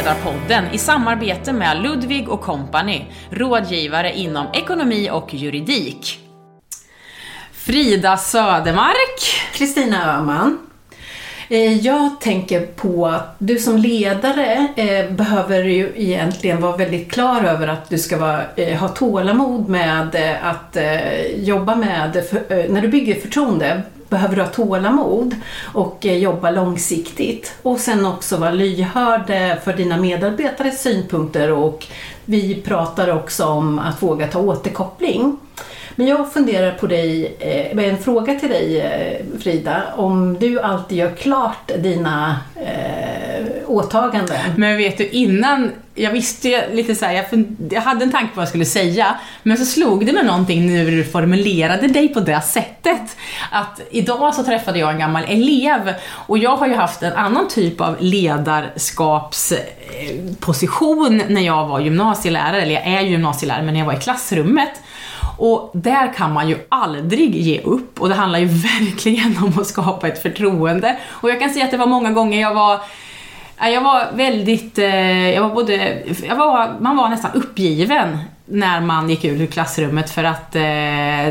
Självledarpodden i samarbete med Ludvig och Company, rådgivare inom ekonomi och juridik. Frida Södermark. Kristina Öhman. Eh, jag tänker på att du som ledare eh, behöver ju egentligen vara väldigt klar över att du ska vara, eh, ha tålamod med att jobba med, när du bygger förtroende behöver du ha tålamod och eh, jobba långsiktigt. Och sen också vara lyhörd eh, för dina medarbetares synpunkter och vi pratar också om att våga ta återkoppling. Men jag funderar på dig, eh, med en fråga till dig Frida, om du alltid gör klart dina eh, åtaganden? Men vet du, innan, jag visste ju lite så här, jag, fund, jag hade en tanke på vad jag skulle säga, men så slog det mig någonting nu när du formulerade dig på det sättet. Att idag så träffade jag en gammal elev och jag har ju haft en annan typ av ledarskapsposition eh, när jag var gymnasielärare, eller jag är gymnasielärare, men när jag var i klassrummet. Och där kan man ju aldrig ge upp och det handlar ju verkligen om att skapa ett förtroende. Och jag kan säga att det var många gånger jag var jag var väldigt, eh, jag var både, jag var, man var nästan uppgiven när man gick ur klassrummet för att eh,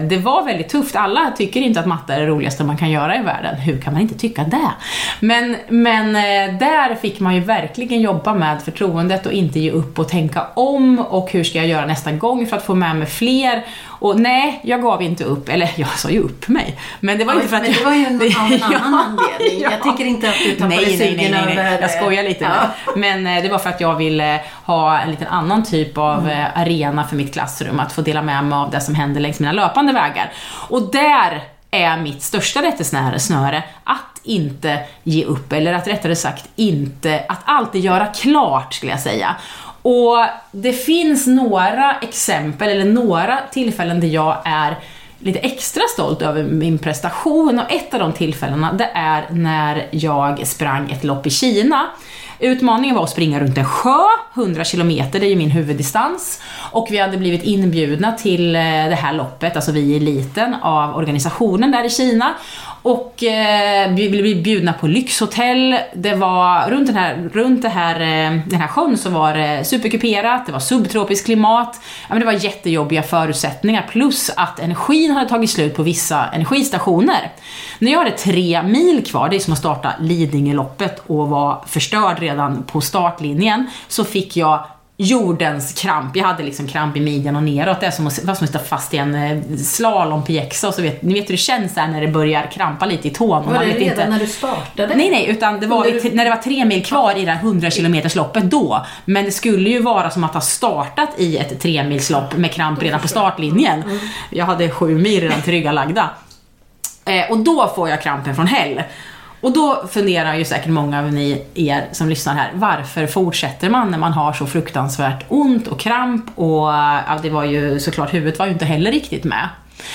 det var väldigt tufft. Alla tycker inte att matte är det roligaste man kan göra i världen. Hur kan man inte tycka det? Men, men eh, där fick man ju verkligen jobba med förtroendet och inte ge upp och tänka om och hur ska jag göra nästa gång för att få med mig fler och nej, jag gav inte upp. Eller jag sa ju upp mig. Men det var ja, inte för att men jag... det var ju en, av en annan anledning. Ja. Jag tycker inte att du tappade nej, nej, nej, nej, över... Jag skojar lite ja. Men eh, det var för att jag ville ha en liten annan typ av mm. Eh, arena för mitt klassrum. Att få dela med mig av det som händer längs mina löpande vägar. Och där är mitt största rättesnöre att inte ge upp, eller att rättare sagt inte, att alltid göra klart skulle jag säga. Och det finns några exempel, eller några tillfällen där jag är lite extra stolt över min prestation och ett av de tillfällena det är när jag sprang ett lopp i Kina. Utmaningen var att springa runt en sjö, 100 kilometer, det är ju min huvuddistans. Och vi hade blivit inbjudna till eh, det här loppet, alltså vi i eliten, av organisationen där i Kina. Och eh, vi blev bjudna på lyxhotell. Det var runt den här, runt det här, eh, den här sjön så var det superkuperat, det var subtropiskt klimat. Ja, men det var jättejobbiga förutsättningar plus att energin hade tagit slut på vissa energistationer. När jag hade tre mil kvar, det är som att starta Lidingöloppet och vara förstörd redan på startlinjen, så fick jag jordens kramp. Jag hade liksom kramp i midjan och neråt. Det är som att, var som att sitta fast i en eh, och så vet, ni vet hur det känns här när det börjar krampa lite i tån. Var det redan inte... när du startade? Nej, nej, utan det var du... när det var tre mil kvar i det här 100 km loppet då. Men det skulle ju vara som att ha startat i ett tremilslopp med kramp redan på startlinjen. Mm. Jag hade sju mil redan tillryggalagda. Eh, och då får jag krampen från hell. Och då funderar ju säkert många av ni, er som lyssnar här, varför fortsätter man när man har så fruktansvärt ont och kramp och ja, det var ju såklart, huvudet var ju inte heller riktigt med.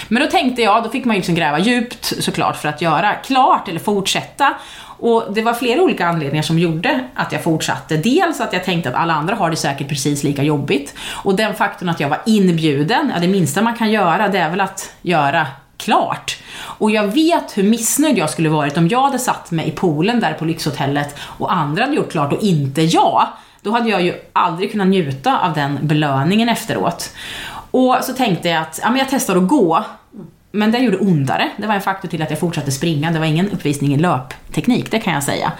Men då tänkte jag, då fick man ju liksom gräva djupt såklart för att göra klart eller fortsätta. Och det var flera olika anledningar som gjorde att jag fortsatte. Dels att jag tänkte att alla andra har det säkert precis lika jobbigt. Och den faktorn att jag var inbjuden, ja det minsta man kan göra det är väl att göra klart. Och jag vet hur missnöjd jag skulle varit om jag hade satt mig i poolen där på lyxhotellet och andra hade gjort klart och inte jag. Då hade jag ju aldrig kunnat njuta av den belöningen efteråt. Och så tänkte jag att ja, men jag testar att gå. Men det gjorde ondare. Det var en faktor till att jag fortsatte springa. Det var ingen uppvisning i löpteknik, det kan jag säga.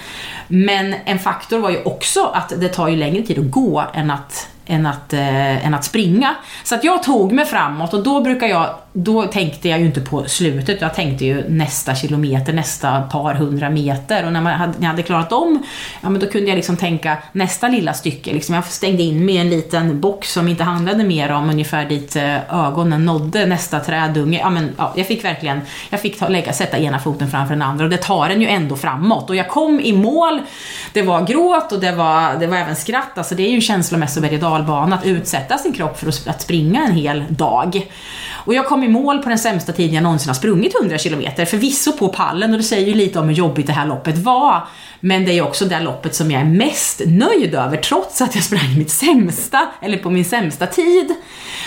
Men en faktor var ju också att det tar ju längre tid att gå än att än att, eh, än att springa. Så att jag tog mig framåt och då brukar jag då tänkte jag ju inte på slutet, jag tänkte ju nästa kilometer, nästa par hundra meter. Och när, man hade, när jag hade klarat om, ja men då kunde jag liksom tänka nästa lilla stycke. Liksom jag stängde in mig i en liten box som inte handlade mer om ungefär dit eh, ögonen nådde nästa trädunge. Ja, men, ja, jag fick verkligen, jag fick ta, lägga, sätta ena foten framför den andra och det tar en ju ändå framåt. Och jag kom i mål, det var gråt och det var, det var även skratt. Alltså det är ju en känslomässig berg och dalbana att utsätta sin kropp för att springa en hel dag. Och jag kom i mål på den sämsta tiden jag någonsin har sprungit 100 km. Förvisso på pallen och det säger ju lite om hur jobbigt det här loppet var. Men det är också det loppet som jag är mest nöjd över trots att jag sprang mitt sämsta, eller på min sämsta tid.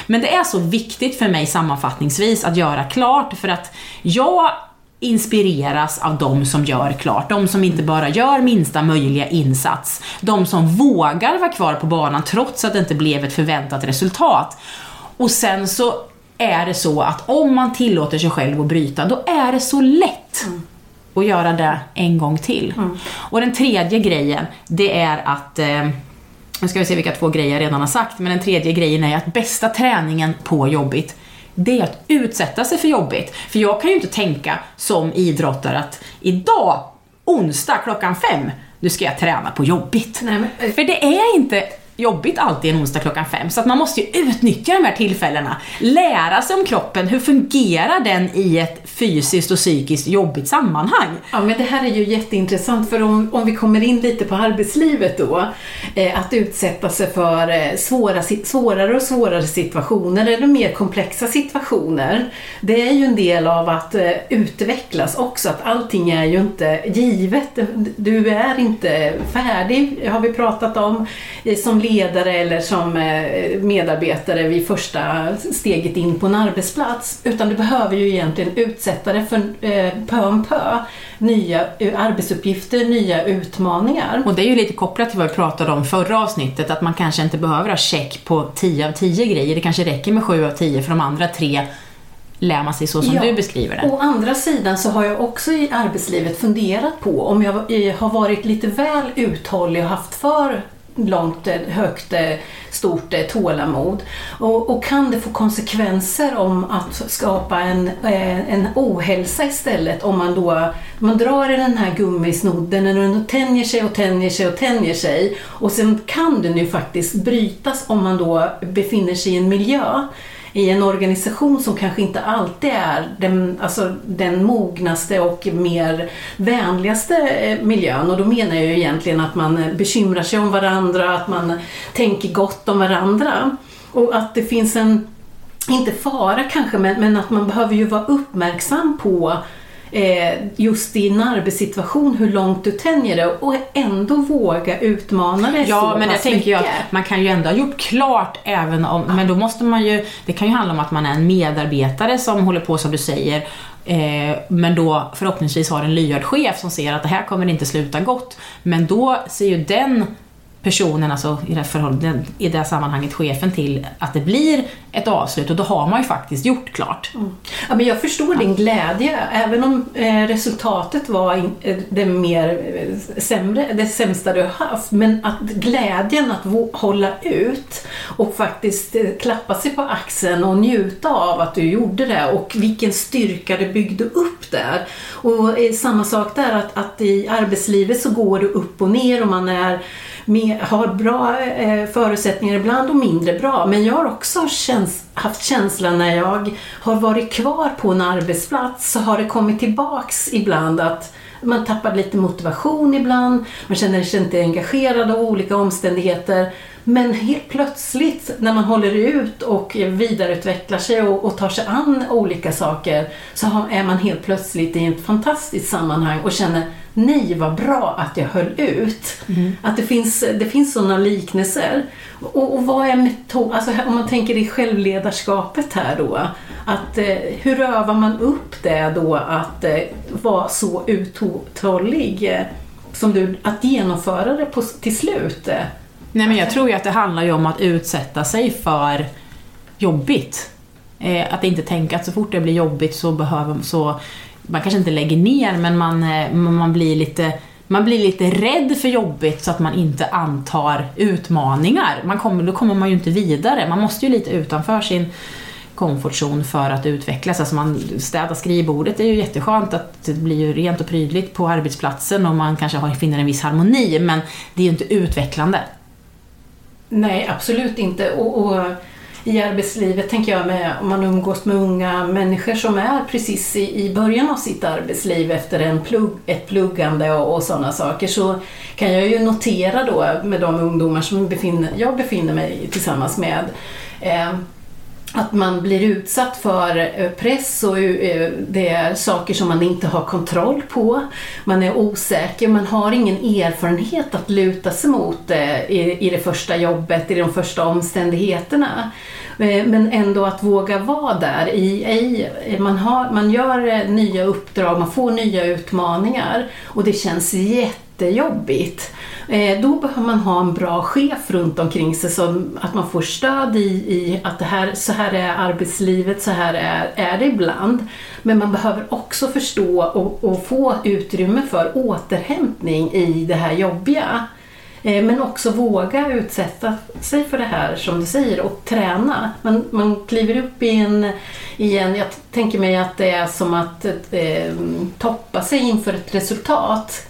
Men det är så viktigt för mig sammanfattningsvis att göra klart för att jag inspireras av de som gör klart. De som inte bara gör minsta möjliga insats. De som vågar vara kvar på banan trots att det inte blev ett förväntat resultat. Och sen så är det så att om man tillåter sig själv att bryta, då är det så lätt mm. att göra det en gång till. Mm. Och den tredje grejen, det är att eh, nu ska vi se vilka två grejer jag redan har sagt, men den tredje grejen är att bästa träningen på jobbigt, det är att utsätta sig för jobbigt. För jag kan ju inte tänka som idrottare att idag, onsdag klockan fem, nu ska jag träna på jobbigt. Nej, men... För det är inte jobbigt alltid en onsdag klockan fem. Så att man måste ju utnyttja de här tillfällena. Lära sig om kroppen, hur fungerar den i ett fysiskt och psykiskt jobbigt sammanhang? Ja men det här är ju jätteintressant för om, om vi kommer in lite på arbetslivet då. Eh, att utsätta sig för eh, svåra, svårare och svårare situationer eller mer komplexa situationer. Det är ju en del av att eh, utvecklas också, att allting är ju inte givet. Du är inte färdig, har vi pratat om. Eh, som ledare eller som eh, medarbetare vid första steget in på en arbetsplats. Utan du behöver ju egentligen utsätta dig för eh, pö om pö nya eh, arbetsuppgifter, nya utmaningar. Och det är ju lite kopplat till vad vi pratade om förra avsnittet, att man kanske inte behöver ha check på 10 av 10 grejer. Det kanske räcker med 7 av 10 för de andra tre lär man sig så som ja. du beskriver det. Å andra sidan så har jag också i arbetslivet funderat på om jag har varit lite väl uthållig och haft för långt, eh, högt, eh, stort eh, tålamod. Och, och, kan det få konsekvenser om att skapa en, en ohälsa istället? Om man då man drar i den här gummisnodden och den tänjer sig och tänjer sig och tänjer sig. Och sen kan den ju faktiskt brytas om man då befinner sig i en miljö i en organisation som kanske inte alltid är den, alltså, den mognaste och mer vänligaste eh, miljön. Och då menar jag ju egentligen att man eh, bekymrar sig om varandra, att man tänker gott om varandra. Och att det finns en, inte fara kanske, men, men att man behöver ju vara uppmärksam på eh, just i en arbetssituation hur långt du tänjer det och ändå våga utmana dig Ja, så men jag tänker ju att man kan ju ändå ha gjort klart även om, ja. men då måste man ju, det kan ju handla om att man är en medarbetare som håller på som du säger eh, men då förhoppningsvis har en lyhörd chef som ser att det här kommer inte sluta gott. Men då ser ju den personen, alltså i det, här i det här sammanhanget chefen till att det blir ett avslut och då har man ju faktiskt gjort klart. Mm. Ja, men jag förstår din glädje, även om eh, resultatet var eh, det, mer, eh, sämre, det sämsta du har haft. Men att glädjen att hålla ut och faktiskt eh, klappa sig på axeln och njuta av att du gjorde det och vilken styrka du byggde upp där. Och eh, samma sak där, att, att i arbetslivet så går det upp och ner och man är med, har bra eh, förutsättningar ibland och mindre bra. Men jag har också käns haft känslan när jag har varit kvar på en arbetsplats så har det kommit tillbaks ibland att man tappar lite motivation ibland, man känner sig inte engagerad av olika omständigheter. Men helt plötsligt när man håller ut och vidareutvecklar sig och, och tar sig an olika saker så har, är man helt plötsligt i ett fantastiskt sammanhang och känner nej vad bra att jag höll ut. Mm. Att det finns, det finns sådana liknelser. Och, och vad är metod, alltså om man tänker i självledarskapet här då. Att, eh, hur övar man upp det då att eh, vara så uthållig eh, som du, att genomföra det på, till slut? Nej men jag tror ju att det handlar ju om att utsätta sig för jobbigt. Eh, att inte tänka att så fort det blir jobbigt så behöver så man kanske inte lägger ner men man, eh, man blir lite man blir lite rädd för jobbigt så att man inte antar utmaningar. Man kommer, då kommer man ju inte vidare. Man måste ju lite utanför sin komfortzon för att utvecklas. Alltså man städar skrivbordet, det är ju jätteskönt att det blir ju rent och prydligt på arbetsplatsen och man kanske har, finner en viss harmoni men det är ju inte utvecklande. Nej, absolut inte. och, och i arbetslivet, tänker jag, med, om man umgås med unga människor som är precis i, i början av sitt arbetsliv efter en plugg, ett pluggande och, och sådana saker, så kan jag ju notera då med de ungdomar som befinner, jag befinner mig tillsammans med, eh, att man blir utsatt för eh, press och eh, det är saker som man inte har kontroll på. Man är osäker, man har ingen erfarenhet att luta sig mot eh, i det första jobbet, i de första omständigheterna. Men ändå att våga vara där. I, man, har, man gör nya uppdrag, man får nya utmaningar och det känns jättejobbigt. Eh, då behöver man ha en bra chef runt omkring sig så att man får stöd i, i att det här, så här är arbetslivet, så här är, är det ibland. Men man behöver också förstå och, och få utrymme för återhämtning i det här jobbiga. Eh, men också våga utsätta sig för det här som du säger och träna. Man, man kliver upp i en, i en, jag tänker mig att det är som att eh, toppa sig inför ett resultat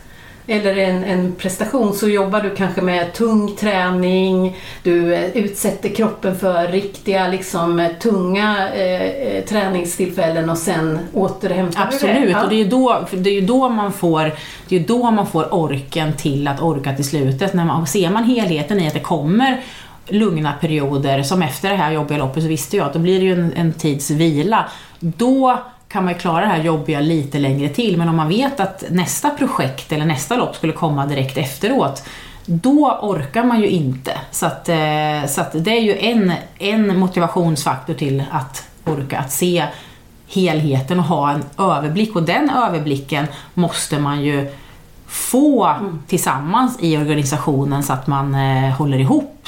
eller en, en, prestation så jobbar du kanske med tung träning, du eh, utsätter kroppen för riktiga liksom, tunga eh, eh träningstillfällen och sen återhämtar Absolut, du det. Ja. och det är, då, det är ju då man får, det är då man får orken till att orka till slutet. När man, ser man helheten i att det kommer lugna perioder, som efter det här jobbiga loppet så visste jag att då blir det ju en, en tids vila. Då kan man ju klara det här jobbiga lite längre till. Men om man vet att nästa projekt eller nästa lopp skulle komma direkt efteråt, då orkar man ju inte. Så, att, eh, så att det är ju en, en motivationsfaktor till att orka, att se helheten och ha en överblick. Och den överblicken måste man ju få mm. tillsammans i organisationen så att man eh, håller ihop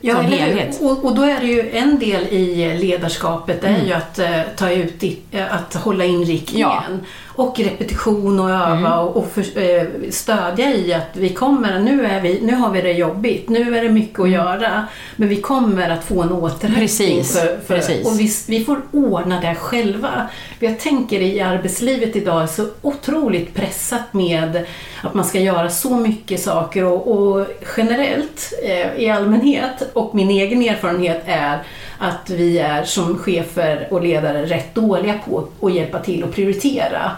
Ja, som helhet. Och, och, då är det ju en del i ledarskapet, det är mm. ju att uh, ta ut, i, uh, att hålla inriktningen. Ja. Och repetition och öva mm. och, och för, uh, stödja i att vi kommer, nu, är vi, nu har vi det jobbigt, nu är det mycket att mm. göra, men vi kommer att få en återhämtning. Precis. För, för, Precis. Och vi, vi får ordna det själva. Jag tänker i arbetslivet idag är så otroligt pressat med att man ska göra så mycket saker och, och generellt i allmänhet och min egen erfarenhet är att vi är som chefer och ledare rätt dåliga på att hjälpa till att prioritera.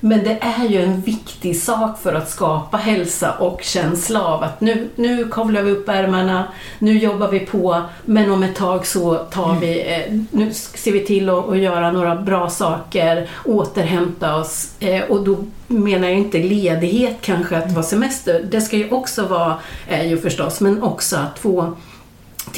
Men det är ju en viktig sak för att skapa hälsa och känsla av att nu, nu kavlar vi upp ärmarna, nu jobbar vi på, men om ett tag så tar vi, eh, nu ser vi till att, att göra några bra saker, återhämta oss eh, och då menar jag inte ledighet kanske att vara semester, det ska ju också vara, ju förstås, men också att få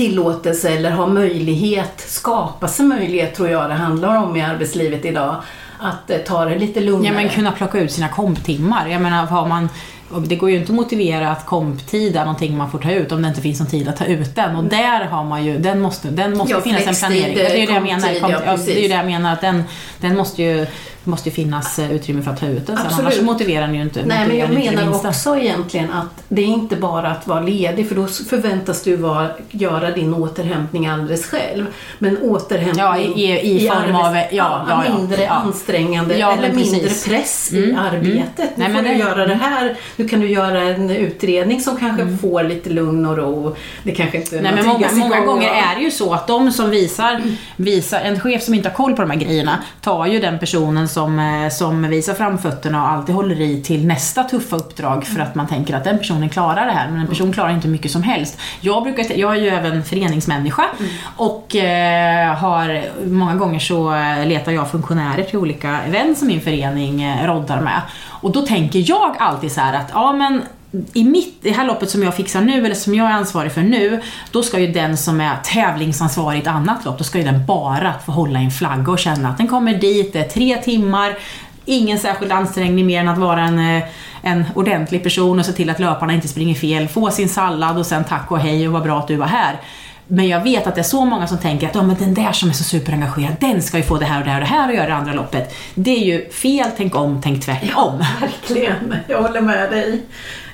tillåtelse eller ha möjlighet, skapa sig möjlighet tror jag det handlar om i arbetslivet idag. Att eh, ta det lite lugnare. Ja men kunna plocka ut sina komptimmar. Jag menar har man det går ju inte att motivera att komptid är någonting man får ta ut om det inte finns någon tid att ta ut den. Och där har man ju, den måste, den måste ja, finnas en planering. Det är ju det jag menar. Kom, ja, det är ju det jag menar att den, den måste ju det måste ju finnas eh, utrymme för att ta ut den sen, annars motiverar den ju inte Nej, men jag menar också egentligen att det är inte bara att vara ledig, för då förväntas du vara, göra din återhämtning alldeles själv. Men återhämtning ja, i, i, form av ja, ja, ja, mindre ansträngande eller mindre press mm, i mm. arbetet. Mm. Nu Nej, får du göra det här, nu kan du göra en utredning som kanske mm. får lite lugn och ro. Det kanske inte Nej, men många, många gånger är det ju så att de som visar, visar, en chef som inte har koll på de här grejerna, tar ju den personen som, eh, som visar framfötterna och alltid håller i till nästa tuffa uppdrag för att man tänker att den personen klarar det här, men en person klarar inte mycket som helst. Jag, brukar, jag är ju även föreningsmänniska mm. och eh, har många gånger så letar jag funktionärer till olika event som min förening eh, roddar med. Och då tänker jag alltid så att, ja men i mitt, det här loppet som jag fixar nu, eller som jag är ansvarig för nu, då ska ju den som är tävlingsansvarig i ett annat lopp, då ska ju den bara få hålla i en flagga och känna att den kommer dit, det är tre timmar, ingen särskild ansträngning mer än att vara en, eh, en ordentlig person och se till att löparna inte springer fel, få sin sallad och sen tack och hej och vad bra att du var här. Men jag vet att det är så många som tänker att ja, men den där som är så superengagerad, den ska ju få det här och det här och det här och göra det andra loppet. Det är ju fel, tänk om, tänk tvärtom. Ja, verkligen. Jag håller med dig.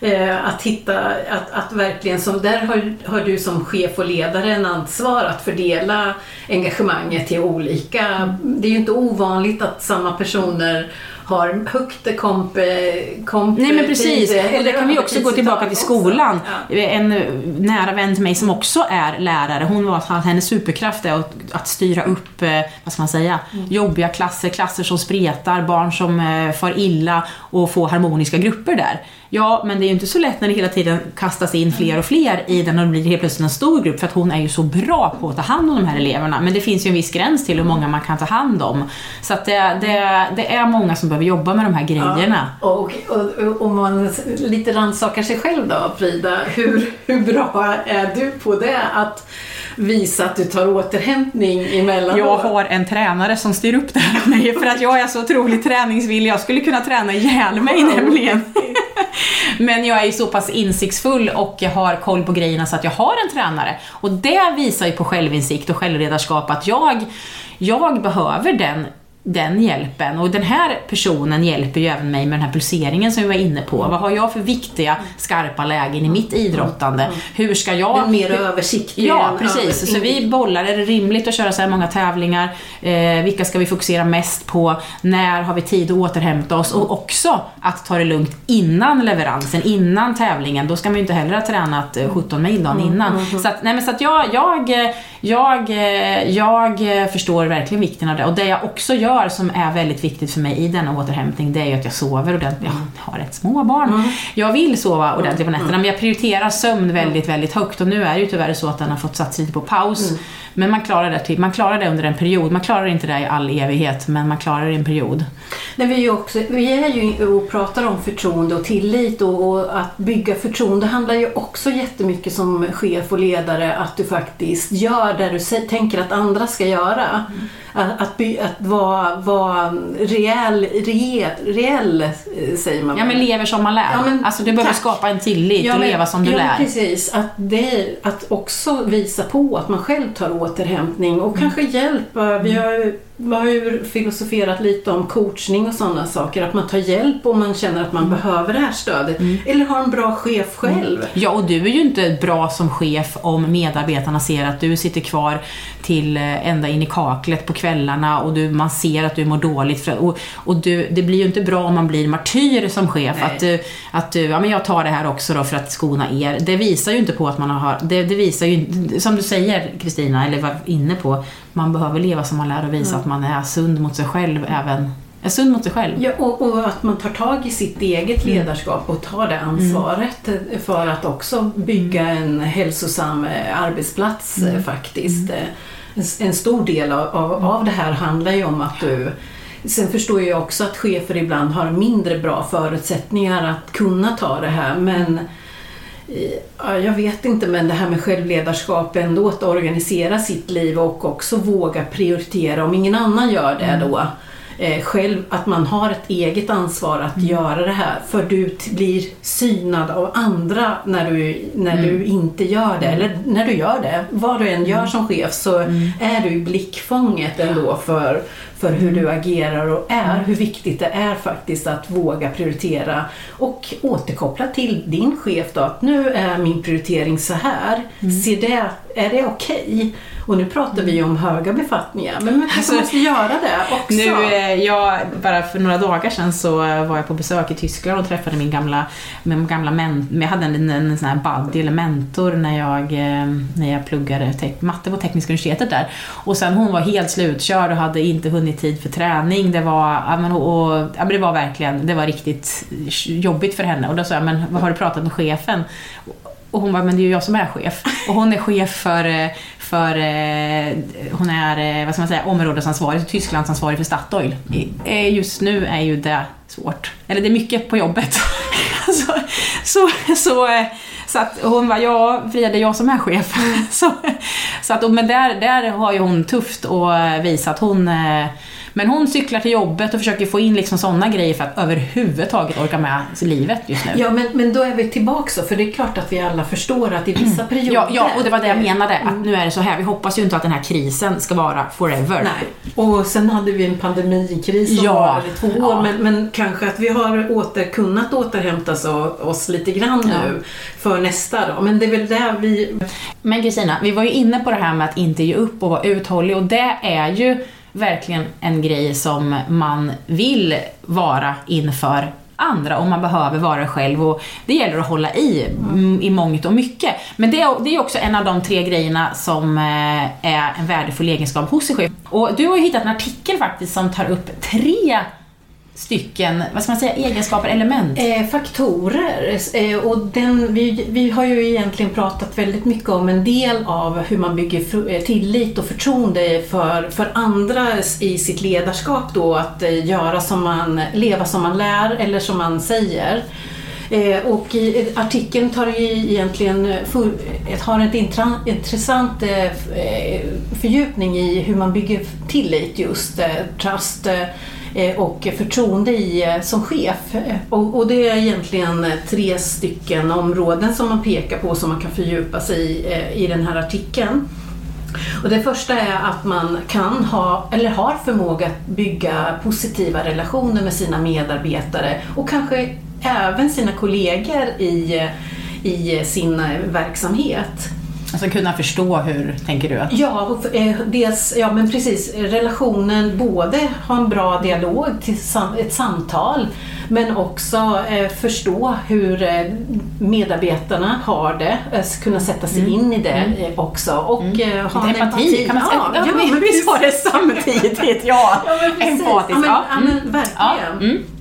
Eh, att hitta, att, att verkligen, som där har, har du som chef och ledare en ansvar att fördela engagemanget till olika. Det är ju inte ovanligt att samma personer har högt komp, komp Nej men precis, och det kan vi också gå tillbaka till skolan. Ja. En nära vän till mig som också är lärare, hon var att hennes superkraft är att, att styra upp, eh, vad ska man säga, mm. jobbiga klasser, klasser som spretar, barn som eh, far illa och få harmoniska grupper där. Ja, men det är ju inte så lätt när det hela tiden kastas in fler och fler i den och det blir helt plötsligt en stor grupp för att hon är ju så bra på att ta hand om de här eleverna. Men det finns ju en viss gräns till hur många man kan ta hand om. Så att det, det, det är många som behöver jobba med de här grejerna. Ja, och, och man lite rannsakar sig själv då, Frida. Hur, hur bra är du på det? Att visa att du tar återhämtning emellanåt? Jag har en tränare som styr upp det här för att jag är så otroligt träningsvillig. Jag skulle kunna träna ihjäl mig nämligen. Men jag är ju så pass insiktsfull och har koll på grejerna så att jag har en tränare. Och det visar ju på självinsikt och självledarskap att jag, jag behöver den den hjälpen. Och den här personen hjälper ju även mig med den här pulseringen som vi var inne på. Vad har jag för viktiga, skarpa lägen i mitt idrottande? Hur ska jag... Den mer översiktlig. Ja, precis. Så vi bollar, är det rimligt att köra så här många tävlingar? Eh, vilka ska vi fokusera mest på? När har vi tid att återhämta oss? Och också att ta det lugnt innan leveransen, innan tävlingen. Då ska man ju inte heller ha tränat 17 mil dagen innan. Så att, nej, men så att jag, jag, jag, jag förstår verkligen vikten av det. Och det jag också gör gör som är väldigt viktigt för mig i denna återhämtning, det är ju att jag sover ordentligt. Jag har ett småbarn. Mm. Jag vill sova ordentligt på nätterna, mm. men jag prioriterar sömn väldigt, väldigt högt. Och nu är det ju tyvärr så att den har fått satt lite på paus. Mm. Men man klarar, det, typ, man klarar det under en period. Man klarar inte det i all evighet, men man klarar det i en period. Nej, vi, är också, vi är ju och pratar om förtroende och tillit och, och att bygga förtroende handlar ju också jättemycket som chef och ledare att du faktiskt gör det du tänker att andra ska göra. Mm. Att, att, by, att vara, vara reell, reell, reell, eh, säger man. Ja, men lever som man lär. Ja, men, alltså du behöver tack. skapa en tillit ja, och men, leva som du ja, lär. precis. Att, det, att också visa på att man själv tar återhämtning och mm. kanske hjälpa. Vi har vi har ju filosoferat lite om coachning och sådana saker. Att man tar hjälp om man känner att man mm. behöver det här stödet. Mm. Eller har en bra chef själv. Mm. Ja, och du är ju inte bra som chef om medarbetarna ser att du sitter kvar till eh, ända in i kaklet på kvällarna och du, man ser att du mår dåligt. För, och och du, det blir ju inte bra om man blir martyr som chef. Att du, att du, ja men jag tar det här också då för att skona er. Det visar ju inte på att man har, det, det visar ju, som du säger Kristina, eller var inne på, man behöver leva som man lär och visa mm. att man är sund mot sig själv även är sund mot sig själv. Ja, och, och, att man tar tag i sitt eget mm. ledarskap och tar det ansvaret mm. för att också bygga en hälsosam eh, arbetsplats mm. Eh, faktiskt. Mm. En, en, stor del av, av det här handlar ju om att du Sen förstår jag också att chefer ibland har mindre bra förutsättningar att kunna ta det här men Ja, jag vet inte, men det här med självledarskap ändå, att organisera sitt liv och också våga prioritera om ingen annan gör det mm. då. Eh, själv, att man har ett eget ansvar att mm. göra det här. För du blir synad av andra när du, när mm. du inte gör det. Eller när du gör det. Vad du än gör mm. som chef så mm. är du i blickfånget ändå för, för hur du agerar och är, hur viktigt det är faktiskt att våga prioritera och återkoppla till din chef då att nu är min prioritering så här. Mm. Ser det, är det okej? Okay? Och nu pratar vi om höga befattningar, men man alltså, måste göra det också. Nu, eh, jag, bara för några dagar sedan så var jag på besök i Tyskland och träffade min gamla, min gamla men, jag hade en, en sån här buddy eller mentor när jag, eh, när jag pluggade matte på Tekniska universitetet där. Och sen hon var helt slutkörd och hade inte hunnit tid för träning. Det var, och, och, det var verkligen, det var riktigt jobbigt för henne. Och då sa jag, men vad har du pratat med chefen? Och hon bara, men det är ju jag som är chef. Och hon är chef för, eh, för hon är, eh, vad ska man säga, områdesansvarig, Tysklandsansvarig för Statoil. Eh, just nu är ju det svårt. Eller det är mycket på jobbet. Alltså, så, så, så så att hon var ja Frida det är jag som är chef. Så, så att, men där, där har ju hon tufft att visa att hon eh, men hon cyklar till jobbet och försöker få in liksom sådana grejer för att överhuvudtaget orka med livet just nu. Ja, men, men då är vi tillbaka för det är klart att vi alla förstår att i vissa perioder... Ja, ja och det var det jag menade, att nu är det så här. Vi hoppas ju inte att den här krisen ska vara forever. Nej. Och sen hade vi en pandemikris som ja. var i två år, ja. men, men kanske att vi har åter, kunnat återhämta oss lite grann ja. nu för nästa då. Men det är väl där vi... Men Kristina, vi var ju inne på det här med att inte ge upp och vara uthållig och det är ju verkligen en grej som man vill vara inför andra och man behöver vara själv och det gäller att hålla i mm, i mångt och mycket. Men det är, det är också en av de tre grejerna som eh, är en värdefull egenskap hos sig själv. Och du har ju hittat en artikel faktiskt som tar upp tre stycken, vad ska man säga, egenskaper, element? Eh, faktorer. Eh, och den, vi, vi har ju egentligen pratat väldigt mycket om en del av hur man bygger eh, tillit och förtroende för, för andra i sitt ledarskap då att eh, göra som man, leva som man lär eller som man säger. Eh, och i artikeln tar ju egentligen för, eh, har en intressant eh, eh, fördjupning i hur man bygger tillit just, trust Eh, och förtroende i, eh, som chef. Eh, och, och, det är egentligen tre stycken områden som man pekar på som man kan fördjupa sig i i den här artikeln. Och det första är att man kan ha, eller har förmåga att bygga positiva relationer med sina medarbetare och kanske även sina kollegor i, i sin verksamhet. Alltså kunna förstå hur, tänker du? Att... Ja, eh, dels, ja men precis. Relationen, både ha en bra dialog, till ett samtal, men också eh, förstå hur eh, medarbetarna har det, kunna sätta sig mm. in i det mm. också. Och mm. ha Lite empati, kan man säga. Ja, ja, ja men vi sa det samtidigt. Ja, ja empatiskt. Ja, men, ja, men mm. verkligen. Mm.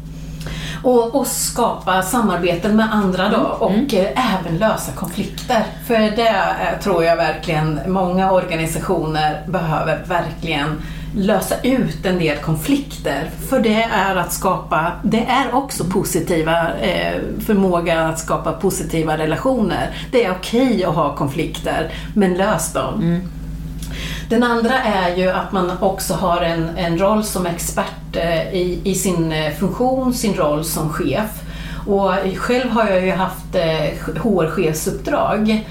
Och, och, skapa samarbeten med andra då mm. och mm. även lösa konflikter. För det eh, tror jag verkligen många organisationer behöver verkligen lösa ut en del konflikter. För det är att skapa, det är också positiva eh, förmåga att skapa positiva relationer. Det är okej okay att ha konflikter, men lös dem. Mm. Den andra är ju att man också har en, en roll som expert eh, i, i sin eh, funktion, sin roll som chef. Och själv har jag ju haft eh, HR-chefsuppdrag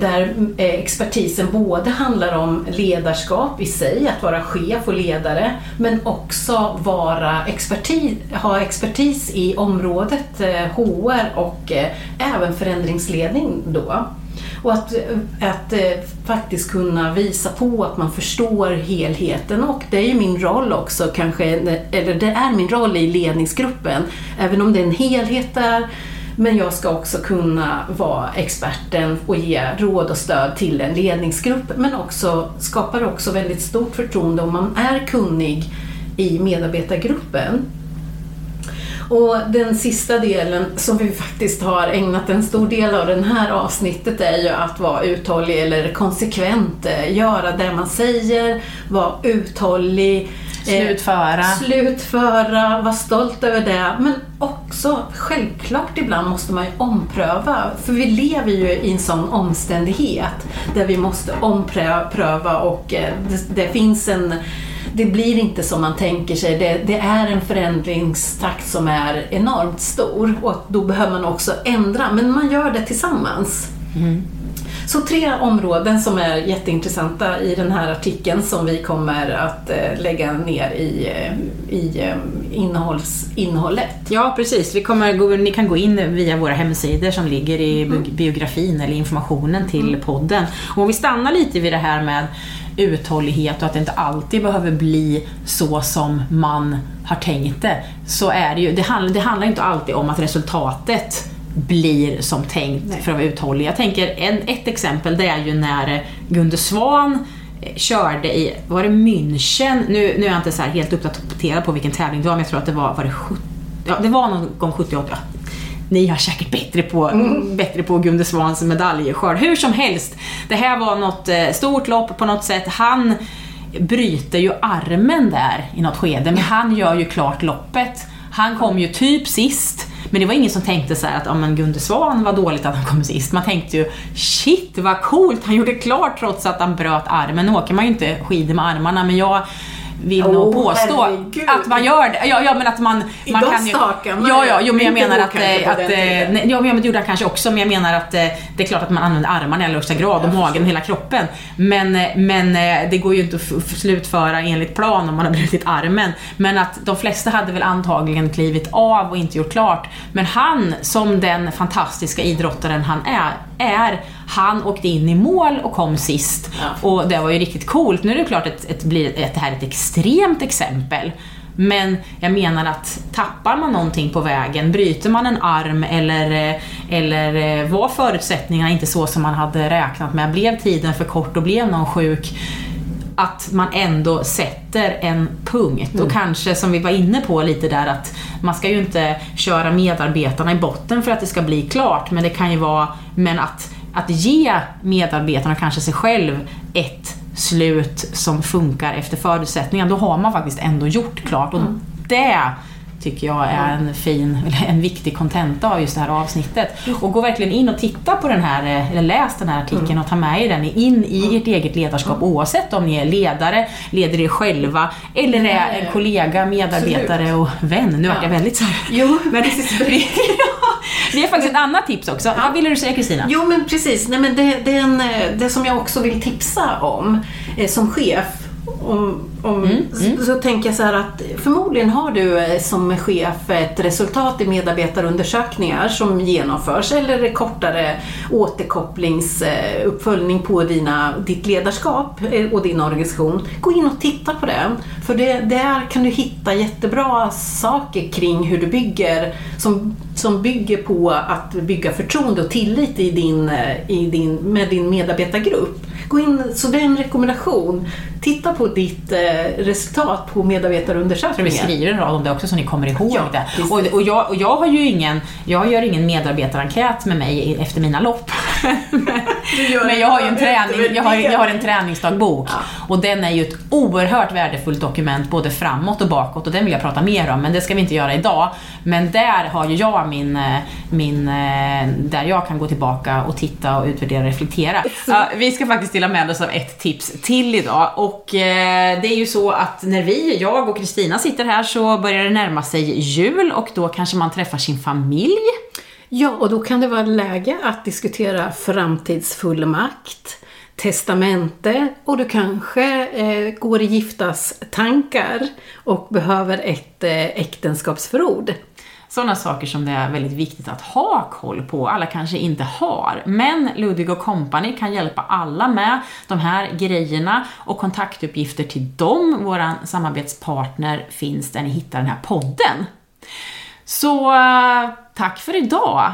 där expertisen både handlar om ledarskap i sig, att vara chef och ledare, men också vara expertis, ha expertis i området HR och även förändringsledning då. Och att, att eh, faktiskt kunna visa på att man förstår helheten och det är ju min roll också kanske, eller det är min roll i ledningsgruppen. Även om det är en helhet där men jag ska också kunna vara experten och ge råd och stöd till en ledningsgrupp men också skapar också väldigt stort förtroende om man är kunnig i medarbetargruppen. Och den sista delen som vi faktiskt har ägnat en stor del av det här avsnittet är ju att vara uthållig eller konsekvent, eh, göra det man säger, vara uthållig, eh, Slutföra. Slutföra, vara stolt över det. Men också, självklart ibland måste man ju ompröva. För vi lever ju i en sån omständighet där vi måste ompröva och eh, det, det finns en det blir inte som man tänker sig. Det, det, är en förändringstakt som är enormt stor och då behöver man också ändra, men man gör det tillsammans. Mm. Så tre områden som är jätteintressanta i den här artikeln som vi kommer att eh, lägga ner i, eh, i eh, innehålls, innehållet. Ja, precis. Vi kommer, ni kan gå in via våra hemsidor som ligger i mm. biografin eller informationen till mm. podden. Och om vi stannar lite vid det här med uthållighet och att det inte alltid behöver bli så som man har tänkt det. Så är det ju, det handlar, det handlar inte alltid om att resultatet blir som tänkt Nej. för att vara uthållig. Jag tänker, en, ett exempel det är ju när Gunde Svan eh, körde i, var det München? Nu, nu är jag inte så helt uppdaterad på vilken tävling det var, men jag tror att det var, var det 70, ja, det var någon gång 78 ni har säkert bättre på, mm. bättre på Gunde Svans medaljskörd. Hur som helst, det här var något eh, stort lopp på något sätt. Han bryter ju armen där i något skede, men han gör ju klart loppet. Han kom ju typ sist. Men det var ingen som tänkte så att om Gunde Svan var dåligt att han kom sist. Man tänkte ju shit vad coolt, han gjorde klart trots att han bröt armen. Nu åker man ju inte skidor med armarna men jag vill oh, nog påstå herregud. att man gör det. Ja, ja men att man, man kan ju... Ja, ja, jo, men jag menar att... Eh, att, eh, ja, men det gjorde han kanske också, men jag menar att eh, det är klart att man använder armarna i allra högsta grad och magen och hela kroppen. Men, men det går ju inte att slutföra enligt plan om man har brutit armen. Men att de flesta hade väl antagligen klivit av och inte gjort klart. Men han, som den fantastiska idrottaren han är, är han åkte in i mål och kom sist. Ja. Och det var ju riktigt coolt. Nu är det klart att, att, att det här är ett extremt exempel. Men jag menar att tappar man någonting på vägen, bryter man en arm eller, eller var förutsättningarna inte så som man hade räknat med, blev tiden för kort och blev någon sjuk, att man ändå sätter en punkt. Och kanske som vi var inne på lite där att man ska ju inte köra medarbetarna i botten för att det ska bli klart. Men det kan ju vara, men att, att ge medarbetarna, kanske sig själv, ett slut som funkar efter förutsättningarna. Då har man faktiskt ändå gjort klart. Och det tycker jag är en fin, en viktig kontenta av just det här avsnittet. Och gå verkligen in och titta på den här, eh, eller läs den här artikeln och ta med er den in i ert eget ledarskap oavsett om ni är ledare, leder er själva eller är en kollega, medarbetare och vän. Nu vart jag väldigt så. Jo, Men det, det är faktiskt ett annat tips också. Vad ville du säga Kristina? Jo, men precis. Nej, men det, det, är en, eh, det som jag också vill tipsa om eh, som chef om, om, Så, så tänker jag så här att förmodligen har du eh, som chef ett resultat i medarbetarundersökningar som genomförs eller kortare återkopplingsuppföljning på dina, ditt ledarskap eh, och din organisation. Gå in och titta på det. För det, där kan du hitta jättebra saker kring hur du bygger som, som bygger på att bygga förtroende och tillit i din, eh, i din, med din medarbetargrupp. Gå in, så det är en rekommendation. Titta på ditt eh, resultat på Jag tror vi medarbetarundersökningen. skriver en rad om det också så ni kommer ihåg Ja, det. Och, och, jag, och jag har ju ingen, jag gör ingen medarbetarenkät med mig efter mina lopp. Men jag har ju en träning, jag har, jag har en träningsdagbok och den är ju ett oerhört värdefullt dokument både framåt och bakåt och den vill jag prata mer om men det ska vi inte göra idag. Men där har ju jag min, eh, min eh, där jag kan gå tillbaka och titta och utvärdera och reflektera. Ja, vi ska faktiskt dela med oss av ett tips till idag och eh, det är ju så att när vi, jag och Kristina sitter här så börjar det närma sig jul och då kanske man träffar sin familj. Ja, och då kan det vara läge att diskutera framtidsfullmakt, testamente och du kanske eh, går i giftas tankar och behöver ett eh, äktenskapsförord. Sådana saker som det är väldigt viktigt att ha koll på, alla kanske inte har. Men Ludvig och Company kan hjälpa alla med de här grejerna och kontaktuppgifter till dem, våran samarbetspartner, finns där ni hittar den här podden. Så eh, tack för idag!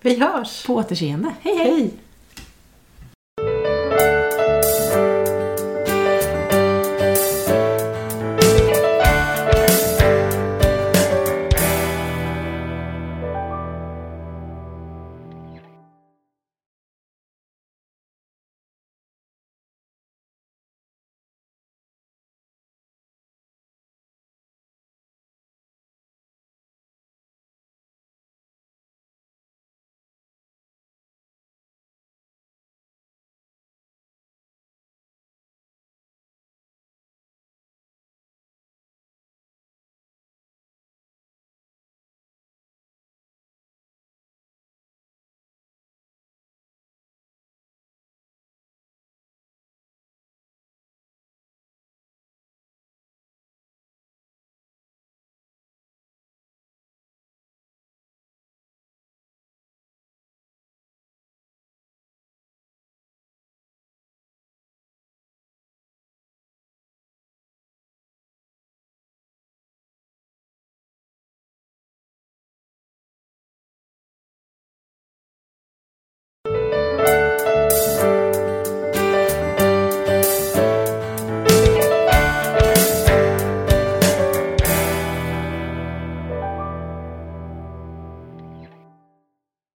Vi hörs! På återseende. Hej hej! Hej!